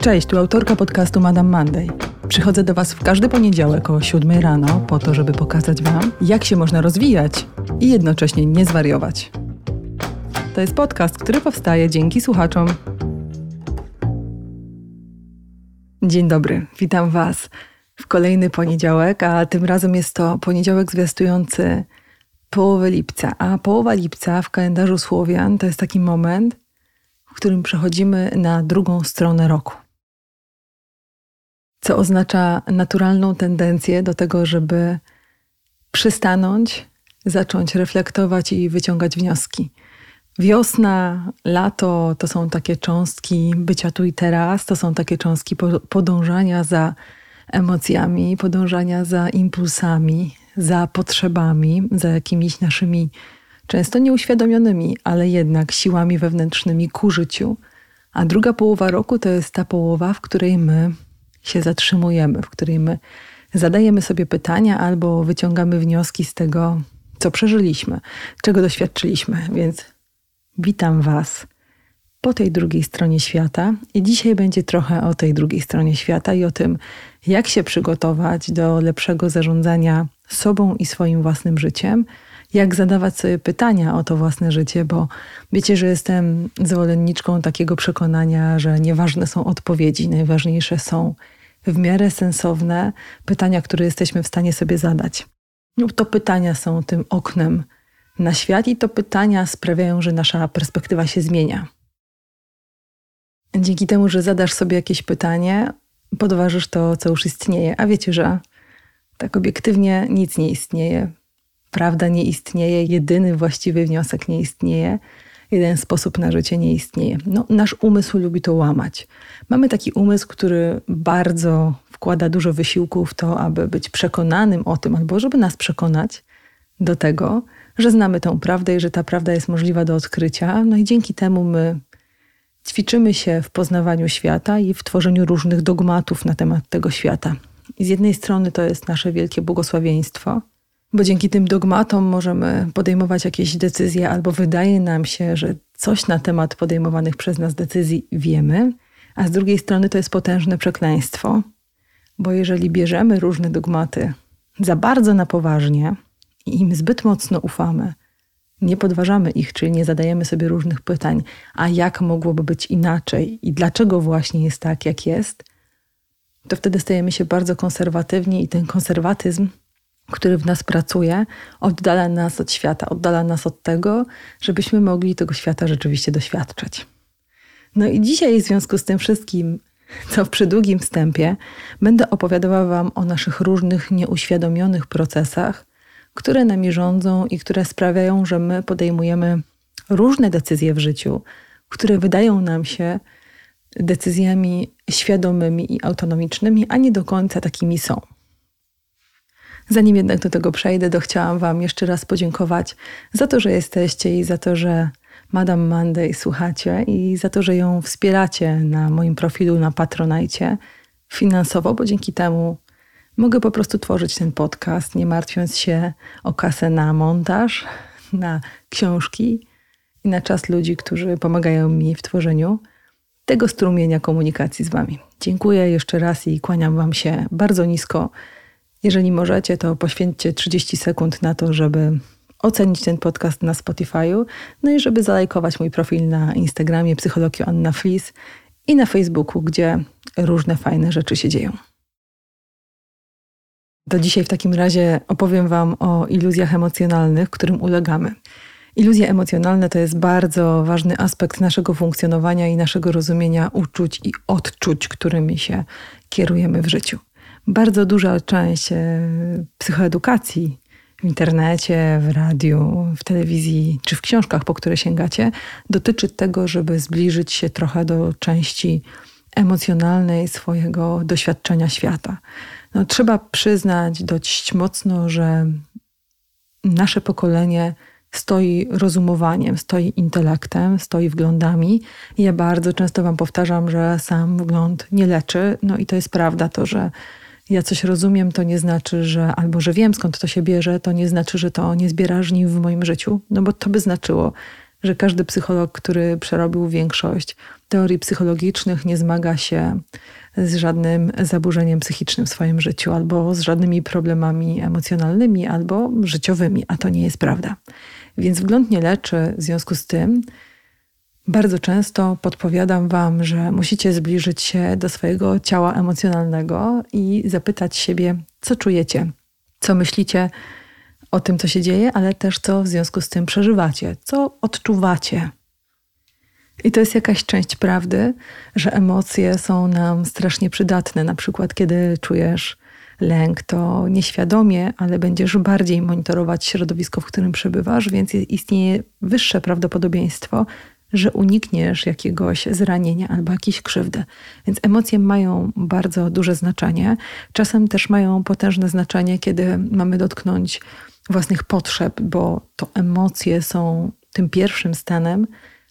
Cześć, tu autorka podcastu Madame Monday. Przychodzę do Was w każdy poniedziałek o 7 rano po to, żeby pokazać Wam, jak się można rozwijać i jednocześnie nie zwariować. To jest podcast, który powstaje dzięki słuchaczom. Dzień dobry, witam Was w kolejny poniedziałek, a tym razem jest to poniedziałek zwiastujący połowę lipca. A połowa lipca w kalendarzu Słowian to jest taki moment, w którym przechodzimy na drugą stronę roku co oznacza naturalną tendencję do tego, żeby przystanąć, zacząć reflektować i wyciągać wnioski. Wiosna, lato to są takie cząstki bycia tu i teraz, to są takie cząstki podążania za emocjami, podążania za impulsami, za potrzebami, za jakimiś naszymi często nieuświadomionymi, ale jednak siłami wewnętrznymi ku życiu. A druga połowa roku to jest ta połowa, w której my się zatrzymujemy, w której my zadajemy sobie pytania albo wyciągamy wnioski z tego, co przeżyliśmy, czego doświadczyliśmy. Więc witam Was po tej drugiej stronie świata. I dzisiaj będzie trochę o tej drugiej stronie świata i o tym, jak się przygotować do lepszego zarządzania sobą i swoim własnym życiem, jak zadawać sobie pytania o to własne życie, bo wiecie, że jestem zwolenniczką takiego przekonania, że nieważne są odpowiedzi, najważniejsze są w miarę sensowne pytania, które jesteśmy w stanie sobie zadać. No, to pytania są tym oknem na świat i to pytania sprawiają, że nasza perspektywa się zmienia. Dzięki temu, że zadasz sobie jakieś pytanie, podważysz to, co już istnieje. A wiecie, że tak obiektywnie nic nie istnieje. Prawda nie istnieje, jedyny właściwy wniosek nie istnieje, jeden sposób na życie nie istnieje. No, nasz umysł lubi to łamać. Mamy taki umysł, który bardzo wkłada dużo wysiłku w to, aby być przekonanym o tym, albo żeby nas przekonać do tego, że znamy tę prawdę i że ta prawda jest możliwa do odkrycia. No i dzięki temu my ćwiczymy się w poznawaniu świata i w tworzeniu różnych dogmatów na temat tego świata. I z jednej strony to jest nasze wielkie błogosławieństwo, bo dzięki tym dogmatom możemy podejmować jakieś decyzje, albo wydaje nam się, że coś na temat podejmowanych przez nas decyzji wiemy, a z drugiej strony to jest potężne przekleństwo, bo jeżeli bierzemy różne dogmaty za bardzo na poważnie i im zbyt mocno ufamy, nie podważamy ich, czyli nie zadajemy sobie różnych pytań, a jak mogłoby być inaczej i dlaczego właśnie jest tak, jak jest, to wtedy stajemy się bardzo konserwatywni i ten konserwatyzm który w nas pracuje, oddala nas od świata, oddala nas od tego, żebyśmy mogli tego świata rzeczywiście doświadczać. No i dzisiaj w związku z tym wszystkim, co w przydługim wstępie, będę opowiadała Wam o naszych różnych nieuświadomionych procesach, które nami rządzą i które sprawiają, że my podejmujemy różne decyzje w życiu, które wydają nam się decyzjami świadomymi i autonomicznymi, a nie do końca takimi są. Zanim jednak do tego przejdę, to chciałam Wam jeszcze raz podziękować za to, że jesteście i za to, że Madame Monday słuchacie i za to, że ją wspieracie na moim profilu na Patronajcie finansowo, bo dzięki temu mogę po prostu tworzyć ten podcast, nie martwiąc się o kasę na montaż, na książki i na czas ludzi, którzy pomagają mi w tworzeniu tego strumienia komunikacji z Wami. Dziękuję jeszcze raz i kłaniam Wam się bardzo nisko jeżeli możecie, to poświęćcie 30 sekund na to, żeby ocenić ten podcast na Spotify'u, no i żeby zalajkować mój profil na Instagramie Psychologio Anna Flis i na Facebooku, gdzie różne fajne rzeczy się dzieją. To dzisiaj w takim razie opowiem Wam o iluzjach emocjonalnych, którym ulegamy. Iluzje emocjonalne to jest bardzo ważny aspekt naszego funkcjonowania i naszego rozumienia uczuć i odczuć, którymi się kierujemy w życiu bardzo duża część e, psychoedukacji w internecie, w radiu, w telewizji czy w książkach, po które sięgacie, dotyczy tego, żeby zbliżyć się trochę do części emocjonalnej swojego doświadczenia świata. No, trzeba przyznać dość mocno, że nasze pokolenie stoi rozumowaniem, stoi intelektem, stoi wglądami. Ja bardzo często Wam powtarzam, że sam wgląd nie leczy. No i to jest prawda, to, że ja coś rozumiem, to nie znaczy, że albo że wiem skąd to się bierze, to nie znaczy, że to nie zbiera żniw w moim życiu, no bo to by znaczyło, że każdy psycholog, który przerobił większość teorii psychologicznych nie zmaga się z żadnym zaburzeniem psychicznym w swoim życiu, albo z żadnymi problemami emocjonalnymi, albo życiowymi, a to nie jest prawda. Więc wgląd nie leczy, w związku z tym bardzo często podpowiadam Wam, że musicie zbliżyć się do swojego ciała emocjonalnego i zapytać siebie, co czujecie, co myślicie o tym, co się dzieje, ale też co w związku z tym przeżywacie, co odczuwacie. I to jest jakaś część prawdy, że emocje są nam strasznie przydatne. Na przykład, kiedy czujesz lęk, to nieświadomie, ale będziesz bardziej monitorować środowisko, w którym przebywasz, więc istnieje wyższe prawdopodobieństwo, że unikniesz jakiegoś zranienia albo jakiejś krzywdy. Więc emocje mają bardzo duże znaczenie. Czasem też mają potężne znaczenie, kiedy mamy dotknąć własnych potrzeb, bo to emocje są tym pierwszym stanem,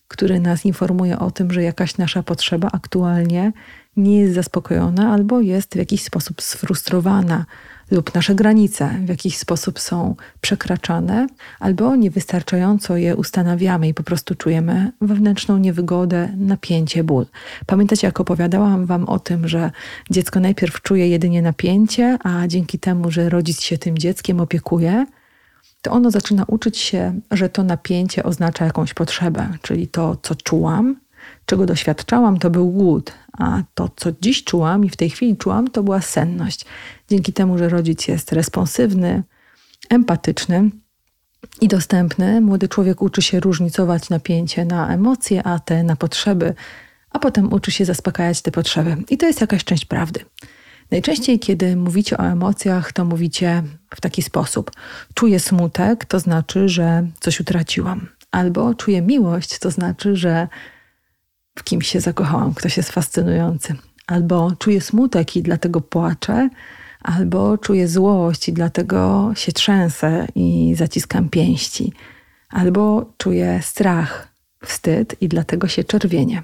który nas informuje o tym, że jakaś nasza potrzeba aktualnie nie jest zaspokojona albo jest w jakiś sposób sfrustrowana, lub nasze granice w jakiś sposób są przekraczane, albo niewystarczająco je ustanawiamy i po prostu czujemy wewnętrzną niewygodę, napięcie, ból. Pamiętacie, jak opowiadałam Wam o tym, że dziecko najpierw czuje jedynie napięcie, a dzięki temu, że rodzic się tym dzieckiem opiekuje, to ono zaczyna uczyć się, że to napięcie oznacza jakąś potrzebę, czyli to, co czułam, czego doświadczałam, to był głód, a to, co dziś czułam i w tej chwili czułam, to była senność. Dzięki temu, że rodzic jest responsywny, empatyczny i dostępny, młody człowiek uczy się różnicować napięcie na emocje, a te na potrzeby, a potem uczy się zaspokajać te potrzeby. I to jest jakaś część prawdy. Najczęściej, kiedy mówicie o emocjach, to mówicie w taki sposób: czuję smutek, to znaczy, że coś utraciłam. Albo czuję miłość, to znaczy, że w kimś się zakochałam, ktoś jest fascynujący. Albo czuję smutek i dlatego płaczę, albo czuję złość i dlatego się trzęsę i zaciskam pięści, albo czuję strach, wstyd i dlatego się czerwienie.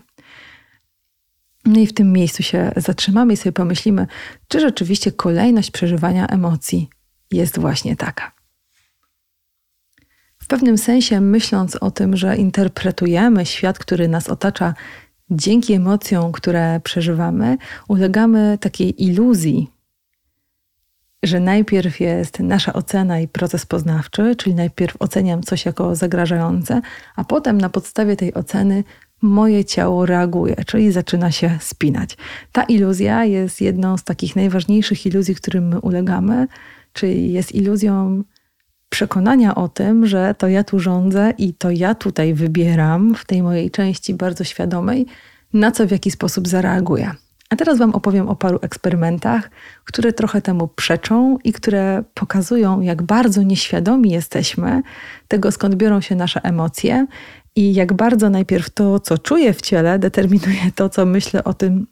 No i w tym miejscu się zatrzymamy i sobie pomyślimy, czy rzeczywiście kolejność przeżywania emocji jest właśnie taka. W pewnym sensie, myśląc o tym, że interpretujemy świat, który nas otacza dzięki emocjom, które przeżywamy, ulegamy takiej iluzji, że najpierw jest nasza ocena i proces poznawczy, czyli najpierw oceniam coś jako zagrażające, a potem na podstawie tej oceny moje ciało reaguje, czyli zaczyna się spinać. Ta iluzja jest jedną z takich najważniejszych iluzji, którym my ulegamy, czyli jest iluzją przekonania o tym, że to ja tu rządzę i to ja tutaj wybieram w tej mojej części bardzo świadomej, na co w jaki sposób zareaguję. A teraz Wam opowiem o paru eksperymentach, które trochę temu przeczą i które pokazują, jak bardzo nieświadomi jesteśmy tego, skąd biorą się nasze emocje i jak bardzo najpierw to, co czuję w ciele, determinuje to, co myślę o tym,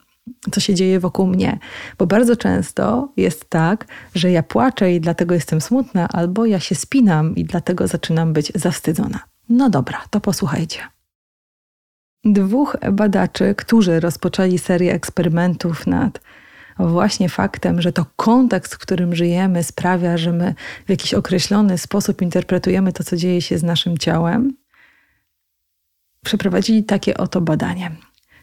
co się dzieje wokół mnie. Bo bardzo często jest tak, że ja płaczę i dlatego jestem smutna, albo ja się spinam i dlatego zaczynam być zawstydzona. No dobra, to posłuchajcie. Dwóch badaczy, którzy rozpoczęli serię eksperymentów nad właśnie faktem, że to kontekst, w którym żyjemy, sprawia, że my w jakiś określony sposób interpretujemy to, co dzieje się z naszym ciałem, przeprowadzili takie oto badanie.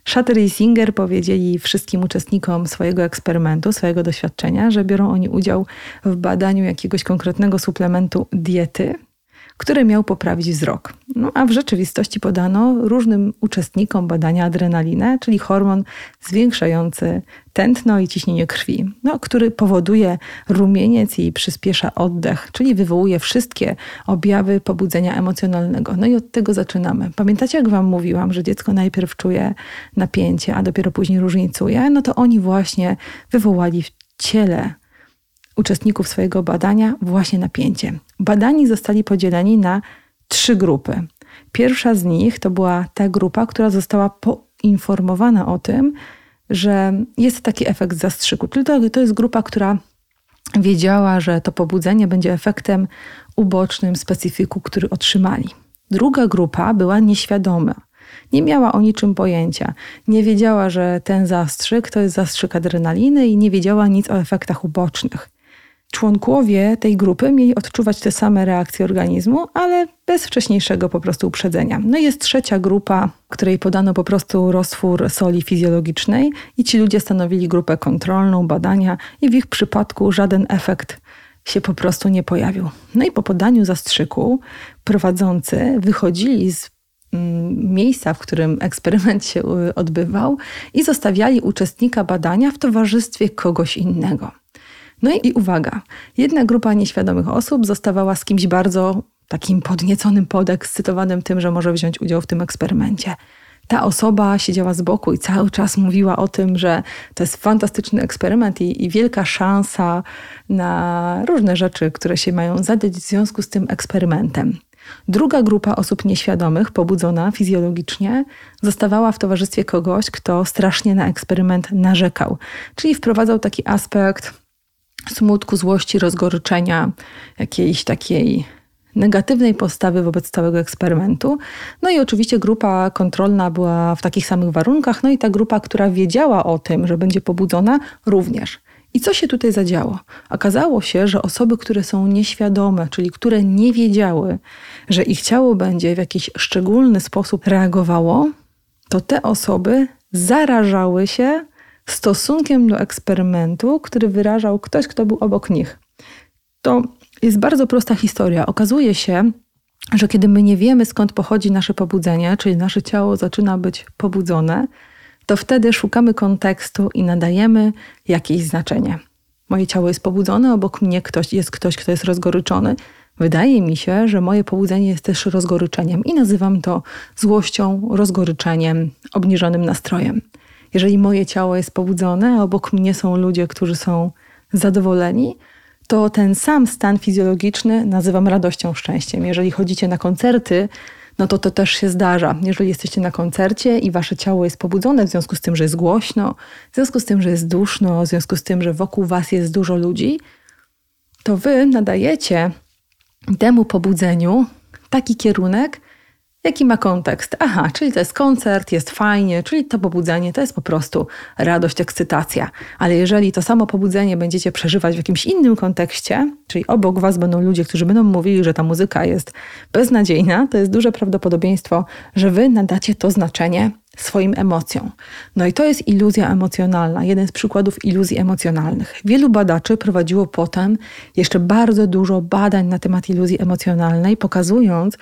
Shatter i Singer powiedzieli wszystkim uczestnikom swojego eksperymentu, swojego doświadczenia, że biorą oni udział w badaniu jakiegoś konkretnego suplementu diety, który miał poprawić wzrok. No, a w rzeczywistości podano różnym uczestnikom badania adrenalinę, czyli hormon zwiększający tętno i ciśnienie krwi, no, który powoduje rumieniec i przyspiesza oddech, czyli wywołuje wszystkie objawy pobudzenia emocjonalnego. No i od tego zaczynamy. Pamiętacie, jak Wam mówiłam, że dziecko najpierw czuje napięcie, a dopiero później różnicuje? No to oni właśnie wywołali w ciele uczestników swojego badania właśnie napięcie. Badani zostali podzieleni na trzy grupy. Pierwsza z nich to była ta grupa, która została poinformowana o tym, że jest taki efekt zastrzyku. To, to jest grupa, która wiedziała, że to pobudzenie będzie efektem ubocznym specyfiku, który otrzymali. Druga grupa była nieświadoma. Nie miała o niczym pojęcia. Nie wiedziała, że ten zastrzyk to jest zastrzyk adrenaliny i nie wiedziała nic o efektach ubocznych. Członkowie tej grupy mieli odczuwać te same reakcje organizmu, ale bez wcześniejszego po prostu uprzedzenia. No i jest trzecia grupa, której podano po prostu roztwór soli fizjologicznej i ci ludzie stanowili grupę kontrolną, badania i w ich przypadku żaden efekt się po prostu nie pojawił. No i po podaniu zastrzyku prowadzący wychodzili z mm, miejsca, w którym eksperyment się y, odbywał i zostawiali uczestnika badania w towarzystwie kogoś innego. No i uwaga, jedna grupa nieświadomych osób zostawała z kimś bardzo takim podnieconym, podekscytowanym tym, że może wziąć udział w tym eksperymencie. Ta osoba siedziała z boku i cały czas mówiła o tym, że to jest fantastyczny eksperyment i, i wielka szansa na różne rzeczy, które się mają zadać w związku z tym eksperymentem. Druga grupa osób nieświadomych, pobudzona fizjologicznie, zostawała w towarzystwie kogoś, kto strasznie na eksperyment narzekał, czyli wprowadzał taki aspekt smutku, złości, rozgoryczenia, jakiejś takiej negatywnej postawy wobec całego eksperymentu. No i oczywiście grupa kontrolna była w takich samych warunkach, no i ta grupa, która wiedziała o tym, że będzie pobudzona, również. I co się tutaj zadziało? Okazało się, że osoby, które są nieświadome, czyli które nie wiedziały, że ich ciało będzie w jakiś szczególny sposób reagowało, to te osoby zarażały się stosunkiem do eksperymentu, który wyrażał ktoś, kto był obok nich. To jest bardzo prosta historia. Okazuje się, że kiedy my nie wiemy, skąd pochodzi nasze pobudzenie, czyli nasze ciało zaczyna być pobudzone, to wtedy szukamy kontekstu i nadajemy jakieś znaczenie. Moje ciało jest pobudzone, obok mnie ktoś, jest ktoś, kto jest rozgoryczony. Wydaje mi się, że moje pobudzenie jest też rozgoryczeniem i nazywam to złością, rozgoryczeniem, obniżonym nastrojem. Jeżeli moje ciało jest pobudzone, a obok mnie są ludzie, którzy są zadowoleni, to ten sam stan fizjologiczny nazywam radością, szczęściem. Jeżeli chodzicie na koncerty, no to to też się zdarza. Jeżeli jesteście na koncercie i wasze ciało jest pobudzone w związku z tym, że jest głośno, w związku z tym, że jest duszno, w związku z tym, że wokół was jest dużo ludzi, to wy nadajecie temu pobudzeniu taki kierunek, Jaki ma kontekst? Aha, czyli to jest koncert, jest fajnie, czyli to pobudzenie to jest po prostu radość, ekscytacja. Ale jeżeli to samo pobudzenie będziecie przeżywać w jakimś innym kontekście, czyli obok Was będą ludzie, którzy będą mówili, że ta muzyka jest beznadziejna, to jest duże prawdopodobieństwo, że Wy nadacie to znaczenie swoim emocjom. No i to jest iluzja emocjonalna, jeden z przykładów iluzji emocjonalnych. Wielu badaczy prowadziło potem jeszcze bardzo dużo badań na temat iluzji emocjonalnej, pokazując,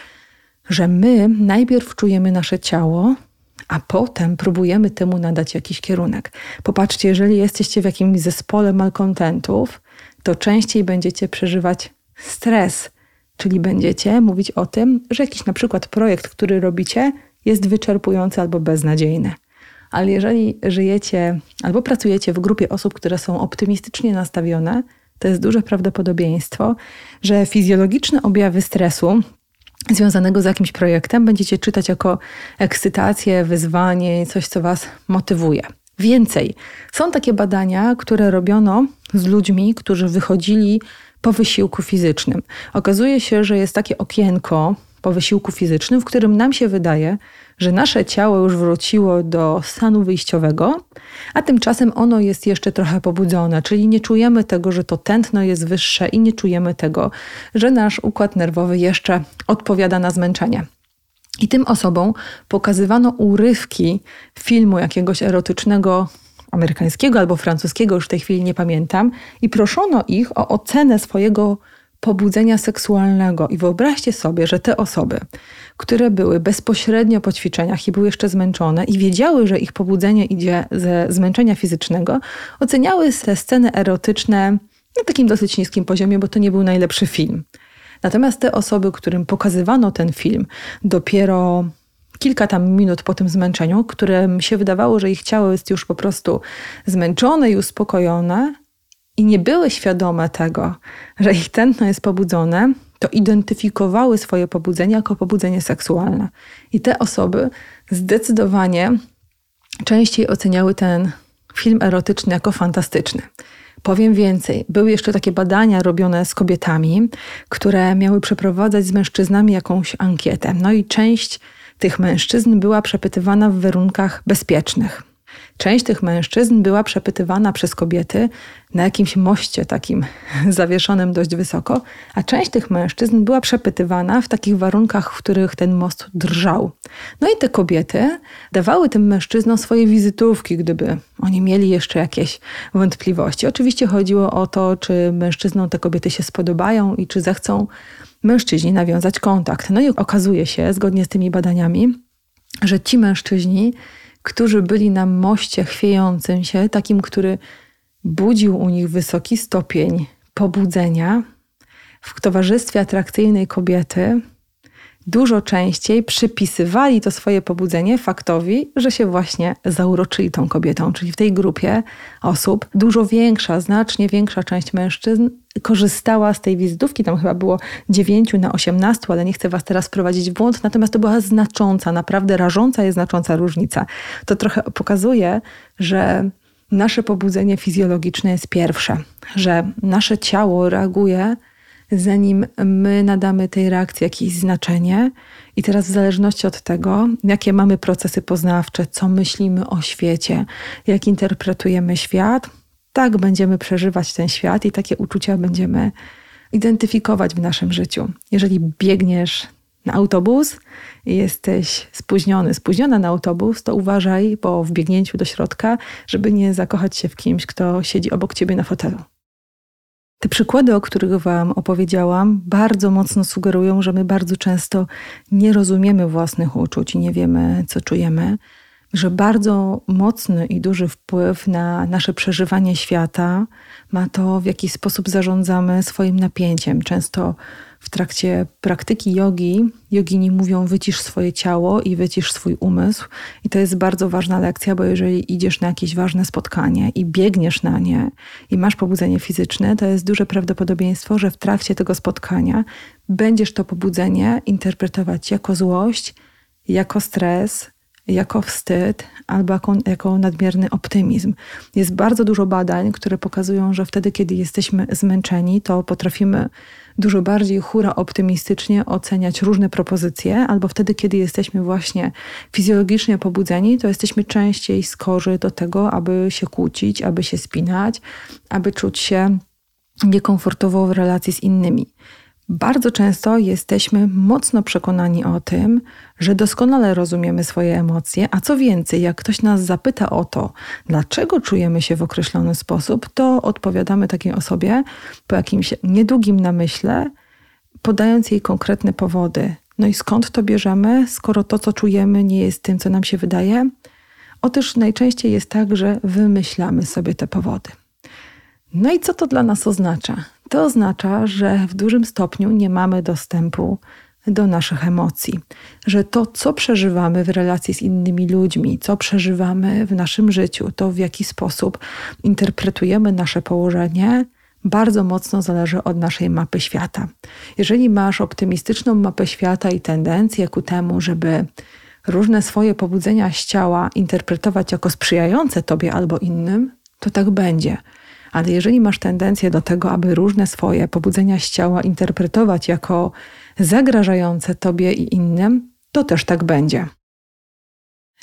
że my najpierw czujemy nasze ciało, a potem próbujemy temu nadać jakiś kierunek. Popatrzcie, jeżeli jesteście w jakimś zespole malkontentów, to częściej będziecie przeżywać stres, czyli będziecie mówić o tym, że jakiś na przykład projekt, który robicie, jest wyczerpujący albo beznadziejny. Ale jeżeli żyjecie albo pracujecie w grupie osób, które są optymistycznie nastawione, to jest duże prawdopodobieństwo, że fizjologiczne objawy stresu, związanego z jakimś projektem będziecie czytać jako ekscytację, wyzwanie, coś, co Was motywuje. Więcej, są takie badania, które robiono z ludźmi, którzy wychodzili po wysiłku fizycznym. Okazuje się, że jest takie okienko po wysiłku fizycznym, w którym nam się wydaje, że nasze ciało już wróciło do stanu wyjściowego, a tymczasem ono jest jeszcze trochę pobudzone, czyli nie czujemy tego, że to tętno jest wyższe i nie czujemy tego, że nasz układ nerwowy jeszcze odpowiada na zmęczenie. I tym osobom pokazywano urywki filmu jakiegoś erotycznego amerykańskiego albo francuskiego, już w tej chwili nie pamiętam, i proszono ich o ocenę swojego pobudzenia seksualnego. I wyobraźcie sobie, że te osoby, które były bezpośrednio po ćwiczeniach i były jeszcze zmęczone i wiedziały, że ich pobudzenie idzie ze zmęczenia fizycznego, oceniały te sceny erotyczne na takim dosyć niskim poziomie, bo to nie był najlepszy film. Natomiast te osoby, którym pokazywano ten film dopiero kilka tam minut po tym zmęczeniu, którym się wydawało, że ich ciało jest już po prostu zmęczone i uspokojone, i nie były świadome tego, że ich tętno jest pobudzone, to identyfikowały swoje pobudzenie jako pobudzenie seksualne. I te osoby zdecydowanie częściej oceniały ten film erotyczny jako fantastyczny. Powiem więcej, były jeszcze takie badania robione z kobietami, które miały przeprowadzać z mężczyznami jakąś ankietę. No i część tych mężczyzn była przepytywana w warunkach bezpiecznych. Część tych mężczyzn była przepytywana przez kobiety na jakimś moście takim zawieszonym dość wysoko, a część tych mężczyzn była przepytywana w takich warunkach, w których ten most drżał. No i te kobiety dawały tym mężczyznom swoje wizytówki, gdyby oni mieli jeszcze jakieś wątpliwości. Oczywiście chodziło o to, czy mężczyznom te kobiety się spodobają i czy zechcą mężczyźni nawiązać kontakt. No i okazuje się, zgodnie z tymi badaniami, że ci mężczyźni, którzy byli na moście chwiejącym się, takim, który budził u nich wysoki stopień pobudzenia, w towarzystwie atrakcyjnej kobiety, dużo częściej przypisywali to swoje pobudzenie faktowi, że się właśnie zauroczyli tą kobietą. Czyli w tej grupie osób dużo większa, znacznie większa część mężczyzn korzystała z tej wizytówki. Tam chyba było 9 na 18, ale nie chcę Was teraz wprowadzić w błąd. Natomiast to była znacząca, naprawdę rażąca jest znacząca różnica. To trochę pokazuje, że nasze pobudzenie fizjologiczne jest pierwsze, że nasze ciało reaguje zanim my nadamy tej reakcji jakieś znaczenie. I teraz, w zależności od tego, jakie mamy procesy poznawcze, co myślimy o świecie, jak interpretujemy świat, tak będziemy przeżywać ten świat i takie uczucia będziemy identyfikować w naszym życiu. Jeżeli biegniesz na autobus i jesteś spóźniony, spóźniona na autobus, to uważaj po wbiegnięciu do środka, żeby nie zakochać się w kimś, kto siedzi obok ciebie na fotelu. Te przykłady, o których Wam opowiedziałam, bardzo mocno sugerują, że my bardzo często nie rozumiemy własnych uczuć i nie wiemy, co czujemy, że bardzo mocny i duży wpływ na nasze przeżywanie świata ma to, w jaki sposób zarządzamy swoim napięciem. Często w trakcie praktyki jogi, jogini mówią wycisz swoje ciało i wycisz swój umysł. I to jest bardzo ważna lekcja, bo jeżeli idziesz na jakieś ważne spotkanie i biegniesz na nie i masz pobudzenie fizyczne, to jest duże prawdopodobieństwo, że w trakcie tego spotkania będziesz to pobudzenie interpretować jako złość, jako stres, jako wstyd albo jako, jako, nadmierny optymizm. Jest bardzo dużo badań, które pokazują, że wtedy, kiedy jesteśmy zmęczeni, to potrafimy dużo bardziej hura optymistycznie oceniać różne propozycje, albo wtedy, kiedy jesteśmy właśnie fizjologicznie pobudzeni, to jesteśmy częściej skorzy do tego, aby się kłócić, aby się spinać, aby czuć się niekomfortowo w relacji z innymi. Bardzo często jesteśmy mocno przekonani o tym, że doskonale rozumiemy swoje emocje, a co więcej, jak ktoś nas zapyta o to, dlaczego czujemy się w określony sposób, to odpowiadamy takiej osobie po jakimś niedługim namyśle, podając jej konkretne powody. No i skąd to bierzemy, skoro to, co czujemy, nie jest tym, co nam się wydaje? Otóż najczęściej jest tak, że wymyślamy sobie te powody. No i co to dla nas oznacza? To oznacza, że w dużym stopniu nie mamy dostępu do naszych emocji, że to, co przeżywamy w relacji z innymi ludźmi, co przeżywamy w naszym życiu, to w jaki sposób interpretujemy nasze położenie, bardzo mocno zależy od naszej mapy świata. Jeżeli masz optymistyczną mapę świata i tendencję ku temu, żeby różne swoje pobudzenia z ciała interpretować jako sprzyjające tobie albo innym, to tak będzie. Ale jeżeli masz tendencję do tego, aby różne swoje pobudzenia z ciała interpretować jako zagrażające tobie i innym, to też tak będzie.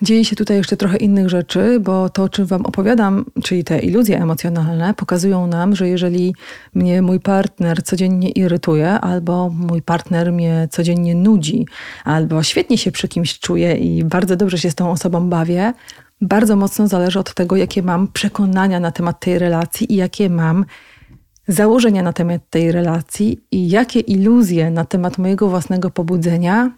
Dzieje się tutaj jeszcze trochę innych rzeczy, bo to, o czym Wam opowiadam, czyli te iluzje emocjonalne, pokazują nam, że jeżeli mnie mój partner codziennie irytuje, albo mój partner mnie codziennie nudzi, albo świetnie się przy kimś czuję i bardzo dobrze się z tą osobą bawię, bardzo mocno zależy od tego, jakie mam przekonania na temat tej relacji i jakie mam założenia na temat tej relacji i jakie iluzje na temat mojego własnego pobudzenia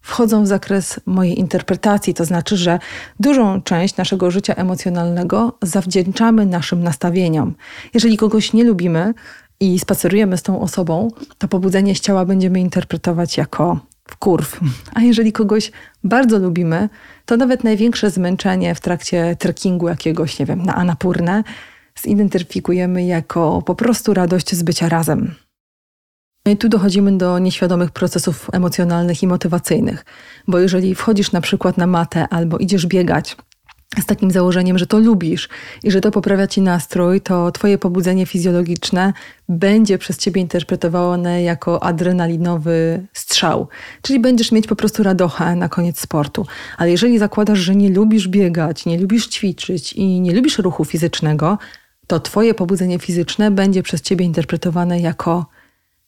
wchodzą w zakres mojej interpretacji. To znaczy, że dużą część naszego życia emocjonalnego zawdzięczamy naszym nastawieniom. Jeżeli kogoś nie lubimy i spacerujemy z tą osobą, to pobudzenie z ciała będziemy interpretować jako wkurw. A jeżeli kogoś bardzo lubimy, to nawet największe zmęczenie w trakcie trekkingu jakiegoś, nie wiem, na Anapurnę zidentyfikujemy jako po prostu radość z bycia razem. No i tu dochodzimy do nieświadomych procesów emocjonalnych i motywacyjnych, bo jeżeli wchodzisz na przykład na matę albo idziesz biegać z takim założeniem, że to lubisz i że to poprawia ci nastrój, to twoje pobudzenie fizjologiczne będzie przez ciebie interpretowane jako adrenalinowy strzał. Czyli będziesz mieć po prostu radochę na koniec sportu. Ale jeżeli zakładasz, że nie lubisz biegać, nie lubisz ćwiczyć i nie lubisz ruchu fizycznego, to twoje pobudzenie fizyczne będzie przez ciebie interpretowane jako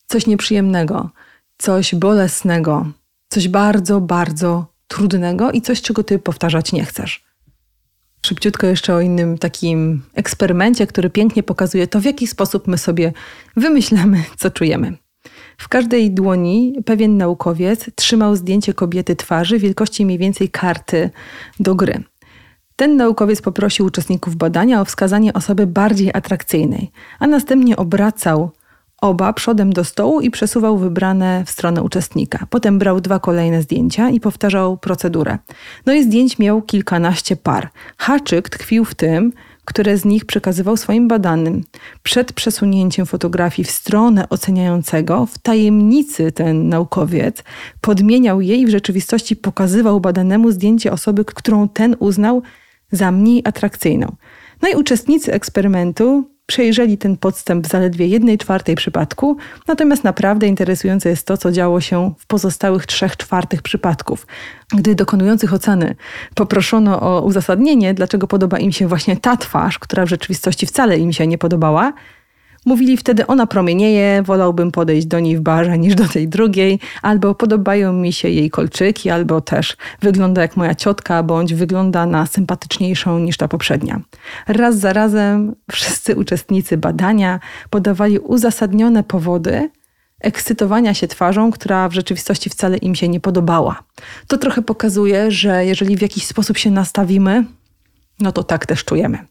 coś nieprzyjemnego, coś bolesnego, coś bardzo, bardzo trudnego i coś, czego ty powtarzać nie chcesz. Szybciutko jeszcze o innym takim eksperymencie, który pięknie pokazuje to, w jaki sposób my sobie wymyślamy, co czujemy. W każdej dłoni pewien naukowiec trzymał zdjęcie kobiety twarzy wielkości mniej więcej karty do gry. Ten naukowiec poprosił uczestników badania o wskazanie osoby bardziej atrakcyjnej, a następnie obracał oba przodem do stołu i przesuwał wybrane w stronę uczestnika. Potem brał dwa kolejne zdjęcia i powtarzał procedurę. No i zdjęć miał kilkanaście par. Haczyk tkwił w tym, które z nich przekazywał swoim badanym. Przed przesunięciem fotografii w stronę oceniającego, w tajemnicy ten naukowiec podmieniał jej i w rzeczywistości pokazywał badanemu zdjęcie osoby, którą ten uznał za mniej atrakcyjną. No i uczestnicy eksperymentu przejrzeli ten podstęp w zaledwie jednej czwartej przypadku, natomiast naprawdę interesujące jest to, co działo się w pozostałych trzech czwartych przypadków. Gdy dokonujących oceny poproszono o uzasadnienie, dlaczego podoba im się właśnie ta twarz, która w rzeczywistości wcale im się nie podobała, Mówili wtedy, ona promienieje, wolałbym podejść do niej w barze niż do tej drugiej, albo podobają mi się jej kolczyki, albo też wygląda jak moja ciotka, bądź wygląda na sympatyczniejszą niż ta poprzednia. Raz za razem wszyscy uczestnicy badania podawali uzasadnione powody, ekscytowania się twarzą, która w rzeczywistości wcale im się nie podobała. To trochę pokazuje, że jeżeli w jakiś sposób się nastawimy, no to tak też czujemy.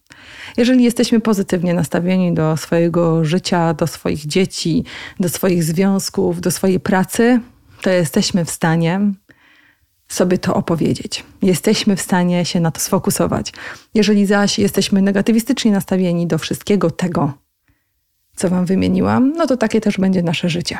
Jeżeli jesteśmy pozytywnie nastawieni do swojego życia, do swoich dzieci, do swoich związków, do swojej pracy, to jesteśmy w stanie sobie to opowiedzieć. Jesteśmy w stanie się na to sfokusować. Jeżeli zaś jesteśmy negatywistycznie nastawieni do wszystkiego tego, co Wam wymieniłam, no to takie też będzie nasze życie.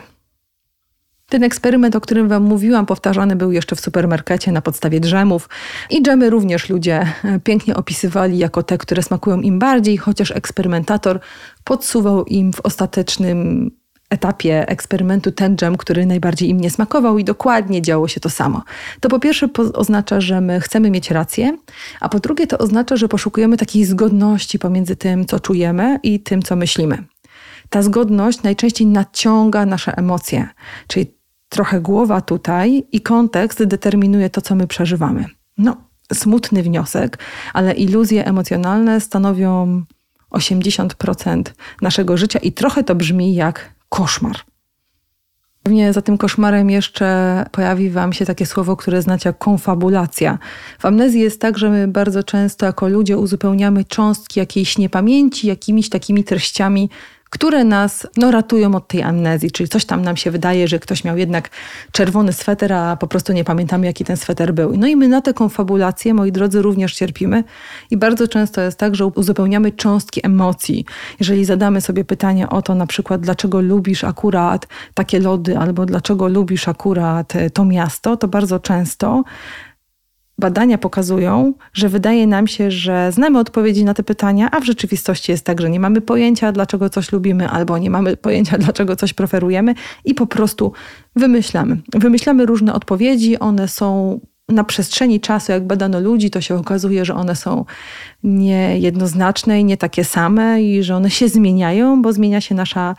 Ten eksperyment, o którym Wam mówiłam, powtarzany był jeszcze w supermarkecie na podstawie dżemów. I dżemy również ludzie e, pięknie opisywali jako te, które smakują im bardziej, chociaż eksperymentator podsuwał im w ostatecznym etapie eksperymentu ten dżem, który najbardziej im nie smakował i dokładnie działo się to samo. To po pierwsze oznacza, że my chcemy mieć rację, a po drugie to oznacza, że poszukujemy takiej zgodności pomiędzy tym, co czujemy i tym, co myślimy. Ta zgodność najczęściej naciąga nasze emocje, czyli trochę głowa tutaj i kontekst determinuje to, co my przeżywamy. No, smutny wniosek, ale iluzje emocjonalne stanowią 80% naszego życia i trochę to brzmi jak koszmar. Pewnie za tym koszmarem jeszcze pojawi Wam się takie słowo, które znacie konfabulacja. W amnezji jest tak, że my bardzo często jako ludzie uzupełniamy cząstki jakiejś niepamięci jakimiś takimi treściami, które nas no, ratują od tej amnezji, czyli coś tam nam się wydaje, że ktoś miał jednak czerwony sweter, a po prostu nie pamiętamy, jaki ten sweter był. No i my na tę konfabulację, moi drodzy, również cierpimy i bardzo często jest tak, że uzupełniamy cząstki emocji. Jeżeli zadamy sobie pytanie o to na przykład, dlaczego lubisz akurat takie lody, albo dlaczego lubisz akurat to miasto, to bardzo często badania pokazują, że wydaje nam się, że znamy odpowiedzi na te pytania, a w rzeczywistości jest tak, że nie mamy pojęcia, dlaczego coś lubimy, albo nie mamy pojęcia, dlaczego coś preferujemy i po prostu wymyślamy. Wymyślamy różne odpowiedzi, one są na przestrzeni czasu, jak badano ludzi, to się okazuje, że one są niejednoznaczne i nie takie same i że one się zmieniają, bo zmienia się nasza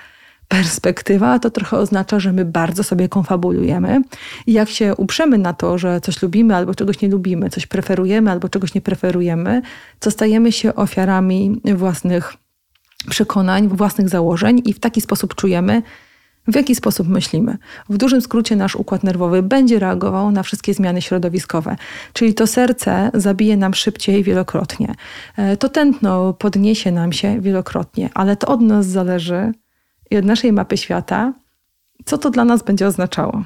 perspektywa, to trochę oznacza, że my bardzo sobie konfabulujemy. I jak się uprzemy na to, że coś lubimy albo czegoś nie lubimy, coś preferujemy albo czegoś nie preferujemy, to stajemy się ofiarami własnych przekonań, własnych założeń i w taki sposób czujemy, w jaki sposób myślimy. W dużym skrócie nasz układ nerwowy będzie reagował na wszystkie zmiany środowiskowe, czyli to serce zabije nam szybciej wielokrotnie. E, to tętno podniesie nam się wielokrotnie, ale to od nas zależy, i od naszej mapy świata, co to dla nas będzie oznaczało.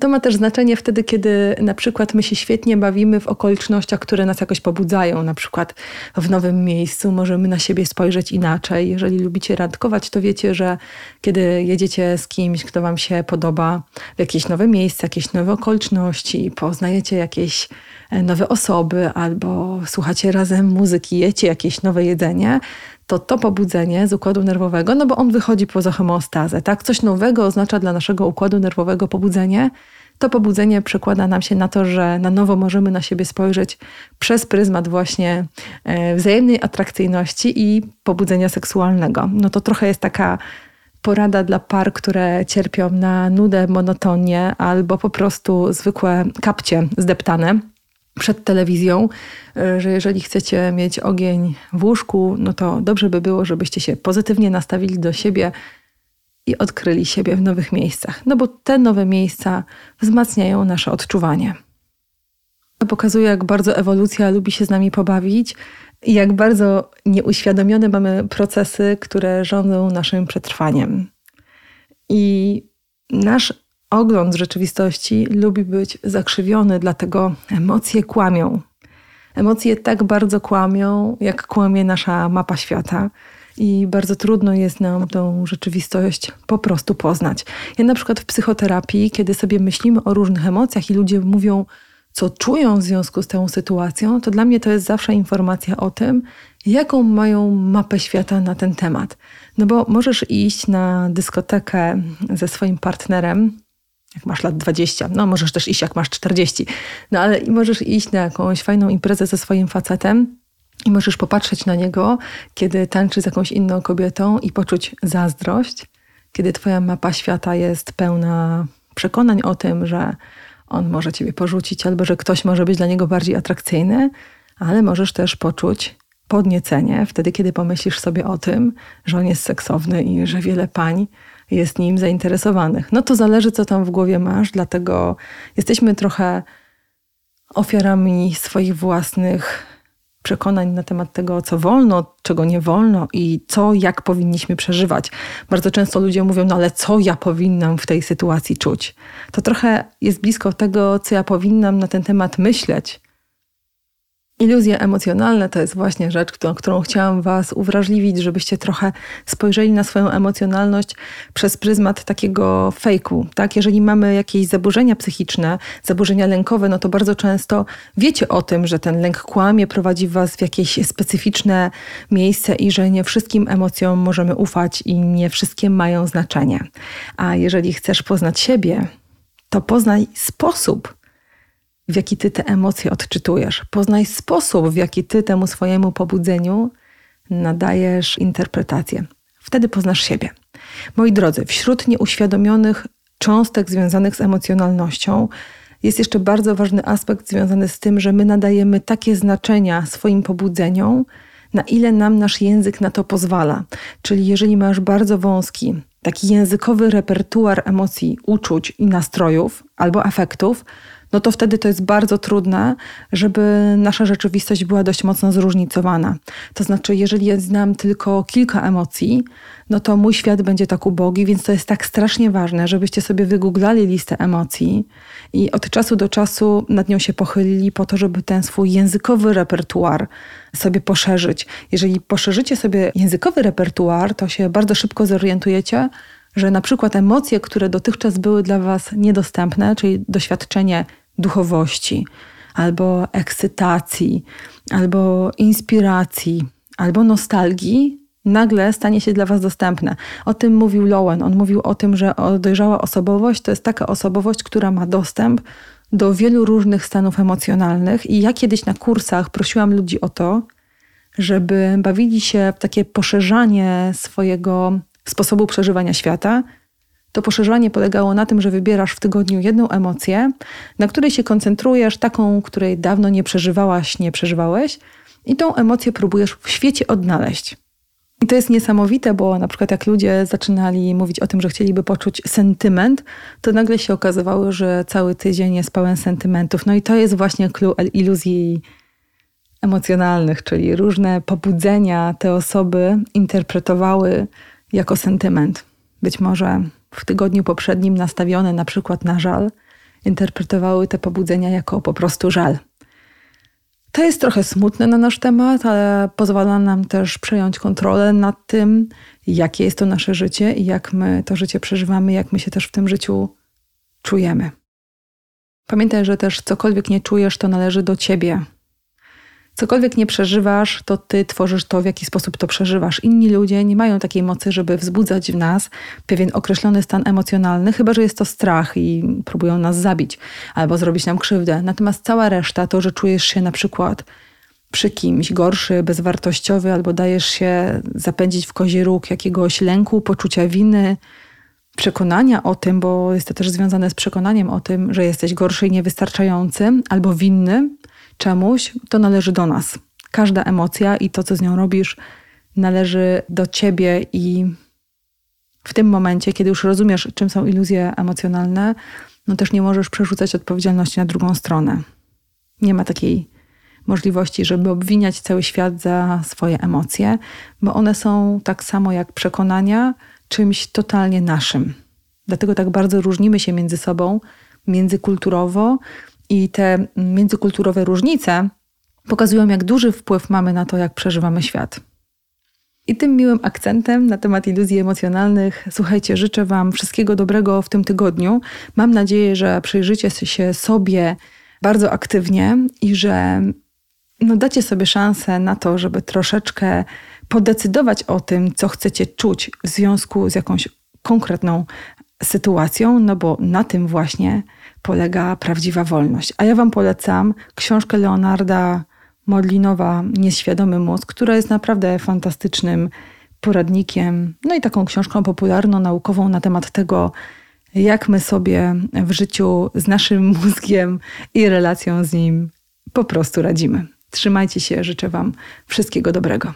To ma też znaczenie wtedy, kiedy na przykład my się świetnie bawimy w okolicznościach, które nas jakoś pobudzają. Na przykład w nowym miejscu możemy na siebie spojrzeć inaczej. Jeżeli lubicie randkować, to wiecie, że kiedy jedziecie z kimś, kto wam się podoba w jakieś nowe miejsce, jakieś nowe okoliczności, poznajecie jakieś nowe osoby albo słuchacie razem muzyki, jecie jakieś nowe jedzenie, to to pobudzenie z układu nerwowego, no bo on wychodzi poza homeostazę, tak? Coś nowego oznacza dla naszego układu nerwowego pobudzenie. To pobudzenie przekłada nam się na to, że na nowo możemy na siebie spojrzeć przez pryzmat właśnie e, wzajemnej atrakcyjności i pobudzenia seksualnego. No to trochę jest taka porada dla par, które cierpią na nudę, monotonię albo po prostu zwykłe kapcie zdeptane przed telewizją, e, że jeżeli chcecie mieć ogień w łóżku, no to dobrze by było, żebyście się pozytywnie nastawili do siebie i odkryli siebie w nowych miejscach. No bo te nowe miejsca wzmacniają nasze odczuwanie. To pokazuje, jak bardzo ewolucja lubi się z nami pobawić i jak bardzo nieuświadomione mamy procesy, które rządzą naszym przetrwaniem. I nasz ogląd rzeczywistości lubi być zakrzywiony, dlatego emocje kłamią. Emocje tak bardzo kłamią, jak kłamie nasza mapa świata. I bardzo trudno jest nam tą rzeczywistość po prostu poznać. Ja na przykład w psychoterapii, kiedy sobie myślimy o różnych emocjach i ludzie mówią, co czują w związku z tą sytuacją, to dla mnie to jest zawsze informacja o tym, jaką mają mapę świata na ten temat. No bo możesz iść na dyskotekę ze swoim partnerem jak masz lat 20, no możesz też iść jak masz 40, no ale możesz iść na jakąś fajną imprezę ze swoim facetem i możesz popatrzeć na niego, kiedy tańczy z jakąś inną kobietą i poczuć zazdrość, kiedy twoja mapa świata jest pełna przekonań o tym, że on może ciebie porzucić albo że ktoś może być dla niego bardziej atrakcyjny, ale możesz też poczuć podniecenie wtedy, kiedy pomyślisz sobie o tym, że on jest seksowny i że wiele pań jest nim zainteresowanych. No to zależy, co tam w głowie masz, dlatego jesteśmy trochę ofiarami swoich własnych przekonań na temat tego, co wolno, czego nie wolno i co, jak powinniśmy przeżywać. Bardzo często ludzie mówią, no ale co ja powinnam w tej sytuacji czuć? To trochę jest blisko tego, co ja powinnam na ten temat myśleć, Iluzje emocjonalne to jest właśnie rzecz, którą, którą chciałam Was uwrażliwić, żebyście trochę spojrzeli na swoją emocjonalność przez pryzmat takiego fejku. Tak? Jeżeli mamy jakieś zaburzenia psychiczne, zaburzenia lękowe, no to bardzo często wiecie o tym, że ten lęk kłamie, prowadzi Was w jakieś specyficzne miejsce i że nie wszystkim emocjom możemy ufać i nie wszystkie mają znaczenie. A jeżeli chcesz poznać siebie, to poznaj sposób, w jaki ty te emocje odczytujesz. Poznaj sposób, w jaki ty temu swojemu pobudzeniu nadajesz interpretację. Wtedy poznasz siebie. Moi drodzy, wśród nieuświadomionych cząstek związanych z emocjonalnością jest jeszcze bardzo ważny aspekt związany z tym, że my nadajemy takie znaczenia swoim pobudzeniom, na ile nam nasz język na to pozwala. Czyli jeżeli masz bardzo wąski, taki językowy repertuar emocji, uczuć i nastrojów albo efektów, no to wtedy to jest bardzo trudne, żeby nasza rzeczywistość była dość mocno zróżnicowana. To znaczy, jeżeli ja znam tylko kilka emocji, no to mój świat będzie tak ubogi, więc to jest tak strasznie ważne, żebyście sobie wygooglali listę emocji i od czasu do czasu nad nią się pochylili po to, żeby ten swój językowy repertuar sobie poszerzyć. Jeżeli poszerzycie sobie językowy repertuar, to się bardzo szybko zorientujecie, że na przykład emocje, które dotychczas były dla Was niedostępne, czyli doświadczenie duchowości, albo ekscytacji, albo inspiracji, albo nostalgii, nagle stanie się dla Was dostępne. O tym mówił Lowen. On mówił o tym, że dojrzała osobowość to jest taka osobowość, która ma dostęp do wielu różnych stanów emocjonalnych. I ja kiedyś na kursach prosiłam ludzi o to, żeby bawili się w takie poszerzanie swojego sposobu przeżywania świata, to poszerzanie polegało na tym, że wybierasz w tygodniu jedną emocję, na której się koncentrujesz, taką, której dawno nie przeżywałaś, nie przeżywałeś, i tą emocję próbujesz w świecie odnaleźć. I to jest niesamowite, bo na przykład jak ludzie zaczynali mówić o tym, że chcieliby poczuć sentyment, to nagle się okazywało, że cały tydzień jest pełen sentymentów. No i to jest właśnie clue iluzji emocjonalnych, czyli różne pobudzenia te osoby interpretowały jako sentyment. Być może w tygodniu poprzednim nastawione na przykład na żal, interpretowały te pobudzenia jako po prostu żal. To jest trochę smutne na nasz temat, ale pozwala nam też przejąć kontrolę nad tym, jakie jest to nasze życie i jak my to życie przeżywamy, jak my się też w tym życiu czujemy. Pamiętaj, że też cokolwiek nie czujesz, to należy do ciebie. Cokolwiek nie przeżywasz, to ty tworzysz to, w jaki sposób to przeżywasz. Inni ludzie nie mają takiej mocy, żeby wzbudzać w nas pewien określony stan emocjonalny, chyba że jest to strach i próbują nas zabić albo zrobić nam krzywdę. Natomiast cała reszta, to, że czujesz się na przykład przy kimś gorszy, bezwartościowy, albo dajesz się zapędzić w kozi róg jakiegoś lęku, poczucia winy, przekonania o tym, bo jest to też związane z przekonaniem o tym, że jesteś gorszy i niewystarczający albo winny czemuś, to należy do nas. Każda emocja i to, co z nią robisz, należy do ciebie i w tym momencie, kiedy już rozumiesz, czym są iluzje emocjonalne, no też nie możesz przerzucać odpowiedzialności na drugą stronę. Nie ma takiej możliwości, żeby obwiniać cały świat za swoje emocje, bo one są tak samo jak przekonania czymś totalnie naszym. Dlatego tak bardzo różnimy się między sobą, międzykulturowo i te międzykulturowe różnice pokazują, jak duży wpływ mamy na to, jak przeżywamy świat. I tym miłym akcentem na temat iluzji emocjonalnych, słuchajcie, życzę Wam wszystkiego dobrego w tym tygodniu. Mam nadzieję, że przyjrzycie się sobie bardzo aktywnie i że no, dacie sobie szansę na to, żeby troszeczkę podecydować o tym, co chcecie czuć w związku z jakąś konkretną sytuacją, no bo na tym właśnie polega prawdziwa wolność. A ja Wam polecam książkę Leonarda Modlinowa Nieświadomy mózg, która jest naprawdę fantastycznym poradnikiem, no i taką książką popularno-naukową na temat tego, jak my sobie w życiu z naszym mózgiem i relacją z nim po prostu radzimy. Trzymajcie się, życzę Wam wszystkiego dobrego.